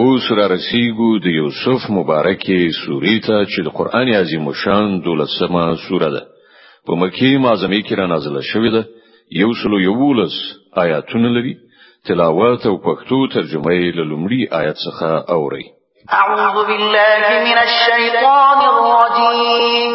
اوس را رسیږو د یوسف مبارکې سورې ته چې د قران عظیم شان دولسمه سوره ده په مکی معظمه کې را نازله شوې ده یو سلو یولس آیاتونه لري تلاوت او پښتو ترجمه یې له لومړي آیت څخه اوري اعوذ بالله من الشیطان الرجیم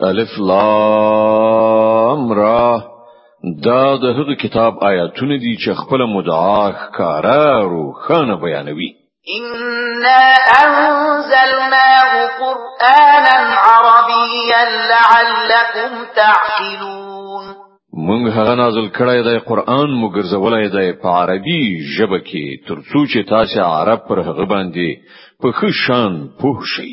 الف لام را دا د هغه کتاب آیاتونه دي چې خپل مدعا ښکارا روښانه بیانوي إنا أنزلناه قرآنا عربيا لعلكم تعقلون مونږ هغه نازل کړی دی قران مو ګرځولای دی په عربي ژبه کې ترڅو چې تاسو عرب پر هغه باندې په ښه شان پوه شئ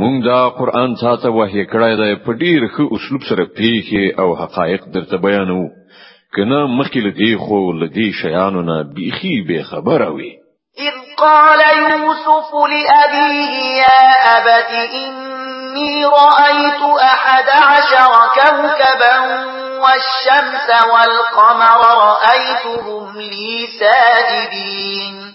مونږ دا قران تاسو وحی کړی دی په ډیر ښه اسلوب سره پیښې او حقایق درته بیانو کنه مخکې لدی خو لدی شیانو نه بیخي به خبره وي اذ قال يوسف لأبيه يا أبت إني رأيت أحد عشر كوكبا والشمس والقمر رأيتهم لي ساجدين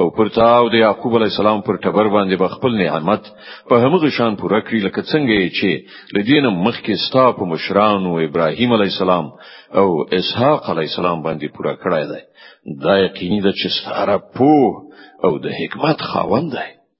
او پر تاو د یعقوب علی السلام پر ټبر باندې به خپل نعمت په همغه شان پوره کړی لکه څنګه چې لدین مخکې ستا په مشران او ابراهیم علی السلام او اسحاق علی السلام باندې پوره کړی دی دا یقیني ده چې ستاره پوه او د حکمت خاوند دی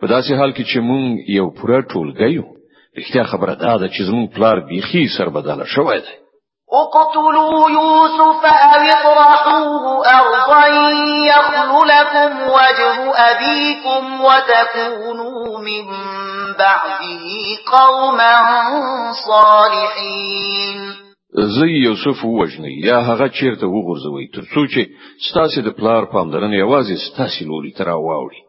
په داسې حال کې چې مونږ یو پوره ټولګی یو رښتیا خبره دا ده چې زمونږ پلار بیخي سربداله شوی دی اقتلوا يوسف أو اطرحوه أرضا يخل لكم وجه أبيكم وتكونوا من بعده قوما صالحين زه یوسف وژنی یا هغه چیرته وغورځوي ترڅو چې ستاسو د پلار پاملرنه یوازې ستاسو لوري تر واوړي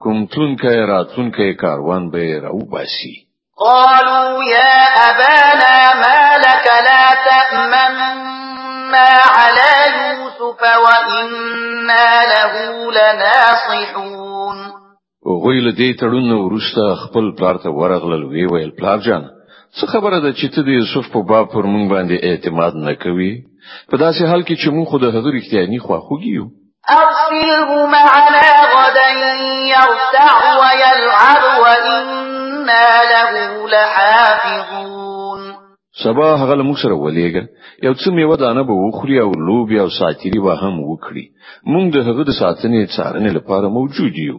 کوم تونکه راتونکه کاروان به راو باسي قالوا يا أبانا ما لك لا تأمنا على يوسف وإنا له لناصحون غوی له دې تړون ورسته خپل پلار ته ورغلل وی ویل پلار جان څه خبره ده چې ته د یوسف په باب پر مونږ باندې اعتماد نه کوي په داسې حال کې چې مونږ خو د هغه رښتیاني خواخوږي یو أرسلهم على غدا يرتع ويلعب وإنا له لحافظون سبا هغه موږ سره ولېګ یو څه میوه دانه به وخوري او لوبي او ساتيري به هم وکړي موږ د هغه د ساتنې څارنې لپاره موجود یو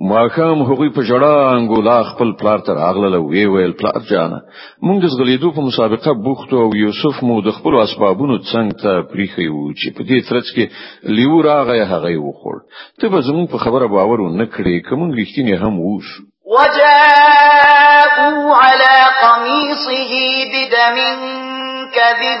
ماخام هغوی په جړه انګولا خپل پلار تر اغله وی ویل پلار جانه مونږ د غلیدو په مسابقه بوخت او یوسف مو د خپل اسبابونو څنګ ته پریخي وو چې په دې ترڅ کې لیو راغی هغه یې وخوړ ته به زموږ په خبره باور نه کړې کوم رښتینی هم ووس وجاءوا على قميصه بدم كذب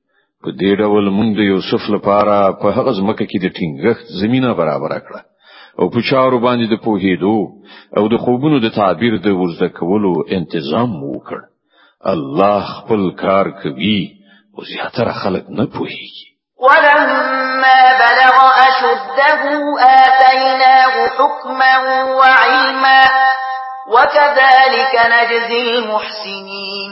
په دې ډول موږ د یوسف لپاره په هغه ځمکه کې د ټینګښت زمينه برابر کړه او په چارو باندې د پوهېدو او د خوبونو د تعبیر د ورزده کولو تنظیم وکړ الله خپل کار کوي او زیاتره خلک نه پوهیږي ولما بلغ أشده آتيناه حكما وعلما وكذلك نجزي المحسنين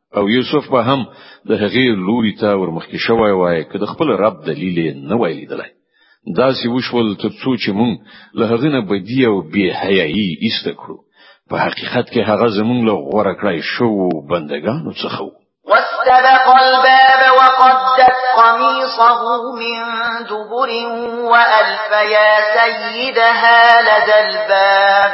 او یوسف به هم د هغې لوري ته ورمخکې شوی وای که د خپل رب دلیل نه وای لیدلی دا سی وشول تر څو چې مونږ له هغه نه بدی او بی حیايي ایست کړو په حقیقت کې هغه زمونږ له غوړه کړای شو بندگانو څخه وو واستبق الباب وقدت قميصه من دبر وألف يا سيدها لدى الباب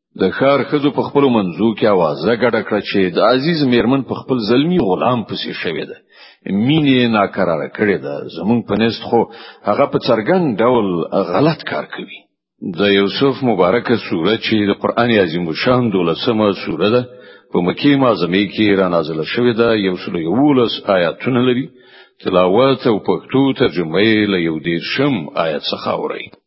د خار خزو په خپل منځو کې आवाज غډه کړ چې د عزیز میرمن په خپل زلمی غلام پسې شوې ده مینې ناکراره کړې ده زمون په نست خو هغه په څرګند ډول غلط کار کوي د یوسف مبارکه سوره چې د قران عظیم شان دولسمه سوره ده په مکی معظمه کې را نازله شوې ده یو سل یولس آیاتونه لري تلاوت او پښتو ترجمه یې له یو دیر شم آیت څخه اوري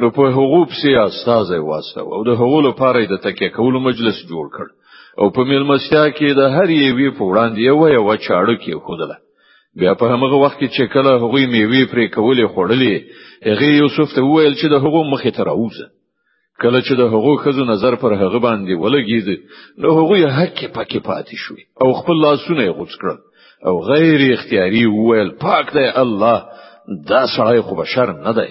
نو په هغو پسې استازی واسطه او د هغو لپاره د تکیه کولو مجلس جوړ کړ او په میلمستیا کې د هر یوې په وړاندې یو یو چاړه کې خودله بیا په هغه وخت کې چې کله هغه میوه پرې کولې خړلې هغه یوسف ته وویل چې د هغو مخې ته راوځه کله چې د هغو خزو نظر پر هغه باندې ولګید نو هغه یې حق پکې پاتې شو او خپل لاسونه یې غوڅ کړل او غیر اختیاري وویل پاک دی الله دا سړی خو بشر نه دی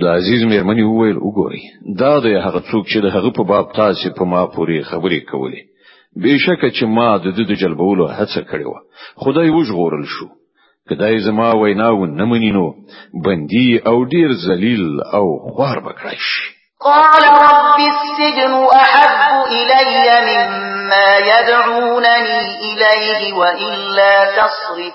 د عزیز مېرمنې وویل وګورئ دا د هغه څوک چې د هغه په باب تاسو په ما پورې خبرې کولې بهشکه چې ما د دې د جلبولو هڅه کړې و خدای وژغورل شو کدای زما وینا و نه مني نو بندي او ډیر ذلیل او خوار بکړای شي قال رب السجن احب الي مما يدعونني اليه والا تصرف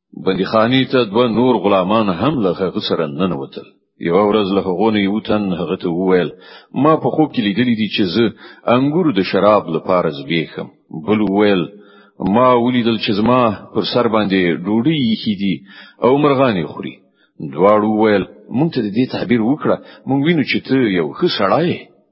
بندیخانی ته دوه نور غلامان هم له هغه سره ننوتل یو ورځ له هغونه یو تن هغه ته وویل ما په خوب کې لیدلې دي چې زه انګور د شراب لپاره زبېخم بل وویل ما ولیدل چې زما پر سر باندې ډوډۍ یخې دي او مرغانې خوري دواړو وویل مونږ ته دې تعبیر وکړه مونږ وینو چې ته یو ښه سړی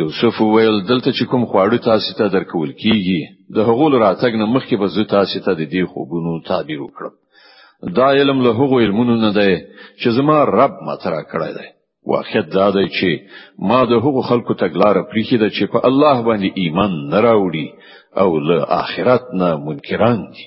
یوسف ویل دلته چې کوم خواړه تاسو ته درکول کیږي د هغو راتګ نه مخکې به زه تاسو ته د دې خوبونو تعبیر وکړم دا علم له هغو علمونو نه دی چې زما رب مطرح کړی دی واقعیت دا دی چې ما د هغو خلکو تګلاره پریښې ده چې په الله باندې ایمان نه راوړي او له آخرت نه منکران دي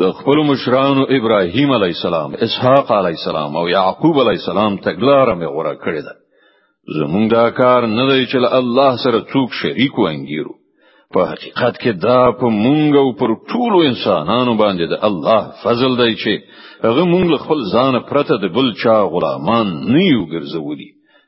د خپل مشرانو ابراهیم علی السلام، اسحاق علی السلام او یعقوب علی السلام تګلار مې غوړه کړې ده. زمونږ دا کار نه دی چې له الله سره څوک شریک وانګیرو. په حقیقت کې دا په مونږ او پر ټولو انسانانو باندې د الله فضل دی چې هغه مونږ له خپل ځان پرته د بل چا غلامان نه یو ګرځولي.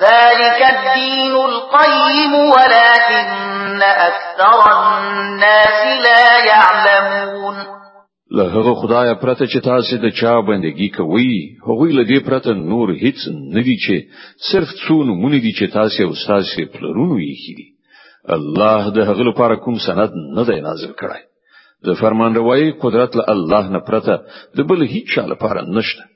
ذلك الدين القيم ولكن أكثر الناس لا يعلمون له هغه خدای پرته چې تاسو د چا بندگی کوئ هغه له دې پرته نور هیڅ نه دي چې صرف څو نمونه دي چې تاسو او تاسو پلرونو یې کړی الله د هغه لپاره کوم سند نه دی نازل کړی د فرمانروای قدرت له الله نه پرته د بل هیڅ چا لپاره نشته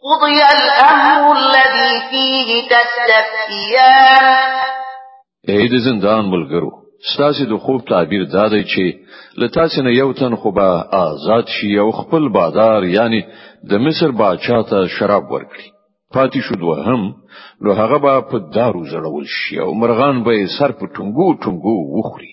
قضي الامر الذي فيه تستفتيان اې د زندان ملګرو ستاسو د خوب تعبیر دا دی چې لتاسو نه یو تن خو به آزاد شي او خپل بازار یعنی د مصر باچا ته شراب ورکړي پاتې شو دوهم نو هغه به په دارو زړول شي او مرغان به سر په ټنګو ټنګو وخوري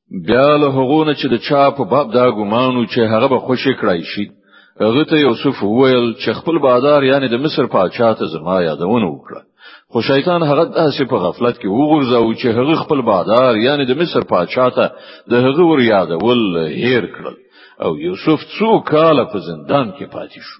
بیا له هغونه چې د چا په باب دا ګمانو چې هغه به خوشی کړای شي هغه ته یوسف وویل چې خپل بادار یعنی د مصر پاچا ته زما یادونه وکړه خو شیطان هغه داسې په غفلت کې وغورځاو چې هغه خپل بادار یعنی د مصر پاچا ته د هغه ور یادول هیر کړل او یوسف څو کاله په زندان کې پاتې شو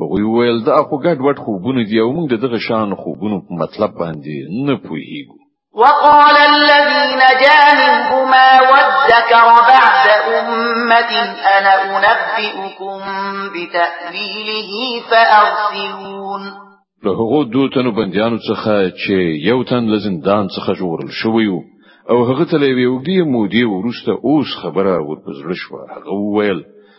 هغوی وویل دا خو ګډوډ خوبونه دي او موږ دغه شان خوبونو په مطلب باندې نه پوهیږو وقال الذي نجا منهما وادكر بعد أمة أنا أنبئكم بتأويله فأرسلون له هغو دوه تنو بندیانو څخه چې یو تن له زندان څخه ژغورل شوی وو او هغه ته له یوې اوږدې مودې وروسته اوس خبره ورپزړه شوه هغه وویل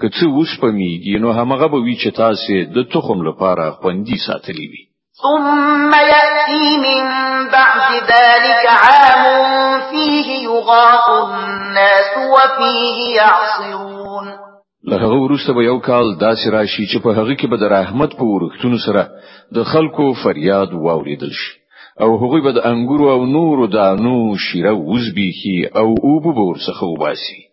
که څه وسپمیږي نو همغه به وی چې تاسو د تخم لپاره خوندي ساتلی وي ثم يأتي من بعد ذلك عام فيه يغاث الناس وفيه يعصرون له وروسته به یو کال داسې راشي چې په هغه کې به د رحمت په ورښتونو سره د خلکو فریاد واوریدل شي او هغوی به د انګورو او نورو دانو شیره وزبیخي او اوبه به ورڅخه وباسي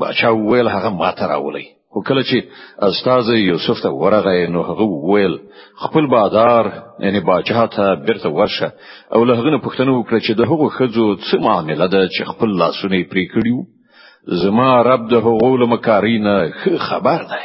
باچا ویل هغه ماته راولي خو کله چې استاد یوسف ته ورغی نو هغه ویل خپل بادار یعنی باچا ته بیرته ورشه او له هغه پوښتنه وکړه چې د هغو خزو څه معاملې ده چې خپل لاسونه پرې کړیو زما رب د هغو لمکارینه خبر دی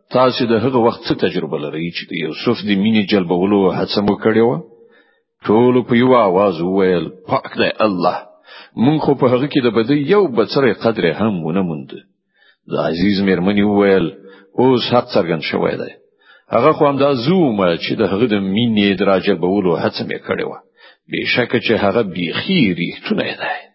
تاسو د هغه وخت څه تجربه لرئ چې د یوسف د مینې جلبولو هڅه مو کړې و ټول په یو आवाज وویل پاک دی الله مونږ خو په هغه کې د بدی یو بڅره قدر هم ونه موند د عزیز مېرمنې وویل اوس حق څرګند شوی دی هغه خو هم دا زوم چې د هغه د مینې د راجلبولو هڅه مې کړې و بشک چې هغه بیخي ریښتونه دی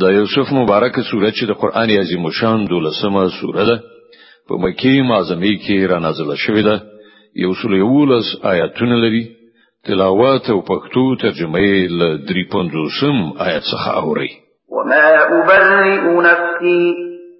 د یوسف مبارک سوره چې د قران عظیم شان دولسمه سوره ده په مکی معظمه کې را نازله شوې ده یو سل یولس آیاتونه لري تلاوت او پښتو ترجمه یې ل 350 آیات څخه اوري وما ابرئ نفسي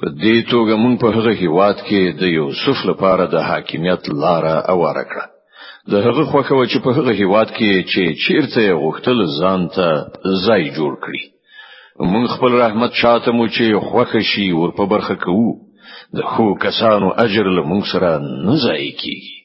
په دې توګه مونږ په هغه هیواد کې د یوسف لپاره د حاکمیت لار اواره کړه د هغه خوخه و چې په هغه هیواد کې چې چیرته غوښتل ځان ته ځای جوړ کړي مونږ خپل رحمت شاته مو چې خوخه شي ور په برخه کوو د خو کسانو اجر له مونږ سره نه ځای کیږي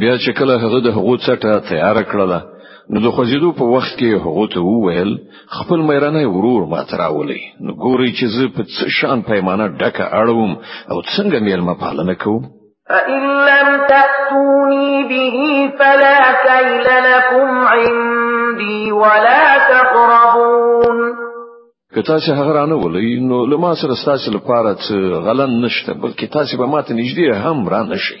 بیا چې کله هغه د هغو څټه تیار کړله نو د خوځیدو په وخت کې هغه ته وویل خپل میرانه ورور ما تراولې نو ګوري چې زه په څه شان پیمانه ډکه اړوم او څنګه میلمه پالنه کوم فإن لم تأتوني به فلا كيل لكم عندي ولا تقربون که تاسو هغه رانه ولې نو لما سره تاسو لپاره غلن نشته بلکې تاسو به ماته نږدې هم رانه شئ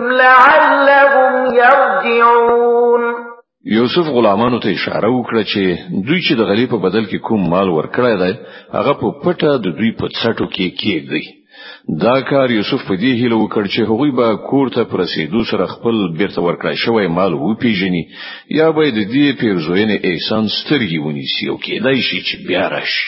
لعلهم يرجعون یوسف غلامانو ته اشاره وکړه چې دوی چې د غلی په بدل کې کوم مال ورکړی دی هغه په پټه د دوی په څټو کې کېږي دا کار یوسف په دې هیله وکړ چې هغوی به کور ته پر رسیدو سره خپل بیرته ورکړی شوی مال وپیژني یا به د دې پیرزوینې احسان سترګې ونیسي او کېدای شي چې بیا راشي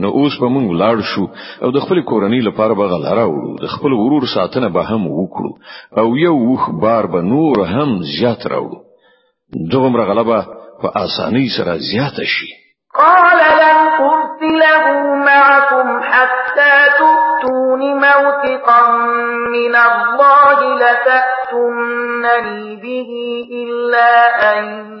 نو اوس به موږ لاړ شو او د خپل کورنۍ لپاره به غلره وړو د خپل ورور ساتنه به هم وکړو او یو وخ بار به نور هم زیات راوړو دغه غلبه په اسانۍ سره زیات شي قال لن ارسله معكم حتى تؤتون موثقا من الله لتأتونني به إلا أن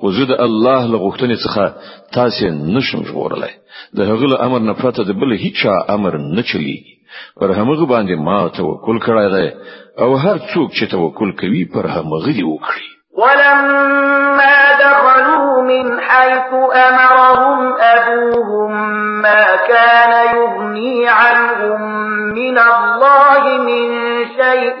خو زه د الله له غوښتنې څخه تاسو نشم ژغورلای د هغه له امر نه پرته د بل هیڅ امر نه چلی پر هغه باندې ما توکل کړی دی او هر څوک چې توکل کوي پر هغه دی وکړي ولما دخلوا من حيث أمرهم أبوهم ما كان يغني عنهم من الله من شيء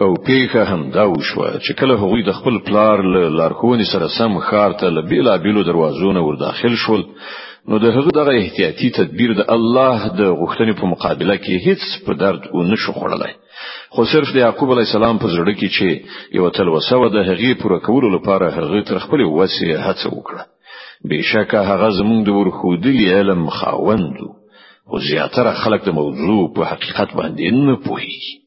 او پیښه هم دا وشوه چې کله هغوی د خپل پلار له لارښوونې سره سم خار ته له بیلابیلو دروازو نه ور داخل شول نو د هغه دغه احتیاطي تدبیر د الله د غوښتنې په مقابله کې هیڅ په درد و نه شو خړلای خو صرف د یعقوب علی السلام په زړه کې چې یو تلوسه و د هغې پوره کولو لپاره هغه تر خپل وسه هڅه وکړه بشکه هغه زمونږ د ورخودلی علم خاوند او زیاتره خلک د موضوع په حقیقت باندې نه پوهیږي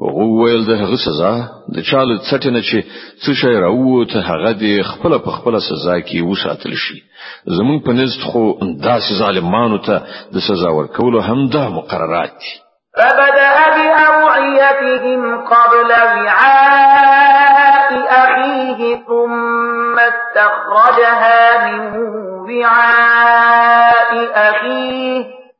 هغه ویل د هغه سزا د چاله څټنه چې څه شی راووت هغه د خپل په خپل سزا کې وساتل شي زمون په نزد خو داسې ظالمانو ته د سزا ورکولو هم دا مقررات دي فبدأ بأوعيتهم قبل وعاء أخيه ثم استخرجها من وعاء أخيه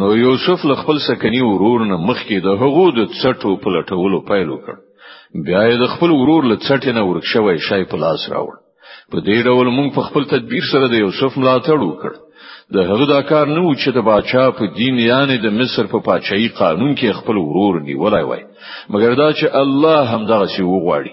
نو یوسف له خپل سکنی ورور نه مخکې د هغو د څټو په لټولو پیل وکړ بیا یې د خپل ورور له څټې نه ورک شوی شای په لاس راوړ په دې ډول موږ په خپل تدبیر سره د یوسف ملاتړ وکړ د هغه دا کار نه و چې د باچا په دین یعنی د مصر په پاچاهي قانون کې خپل ورور نیولای وای مګر دا چې الله هم دغه سی وغواړي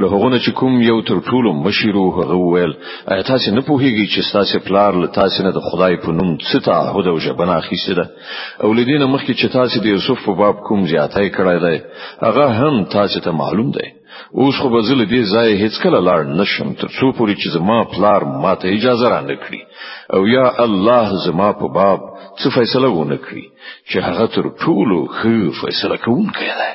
له هغونه چې کوم یو تر ټولو مشر او هغه ویل آیا تاسو نه پوهیږئ چې تاسو پلار له تاسو نه د خدای په نوم څه تعهد او ژبنه اخیسته ده او لدین مخکې چې تاسو د یوسف په باب کوم زیاتای کړی دی هغه هم تاسو ته معلوم دی اوس خو به زل دې ځای هیڅ کله لاړ نشم تر څو پوری چې زما پلار ماته اجازه را نکړي او یا الله زما په باب څه فیصله ونه کړي چې هغه تر ټولو ښه فیصله کوونکی دی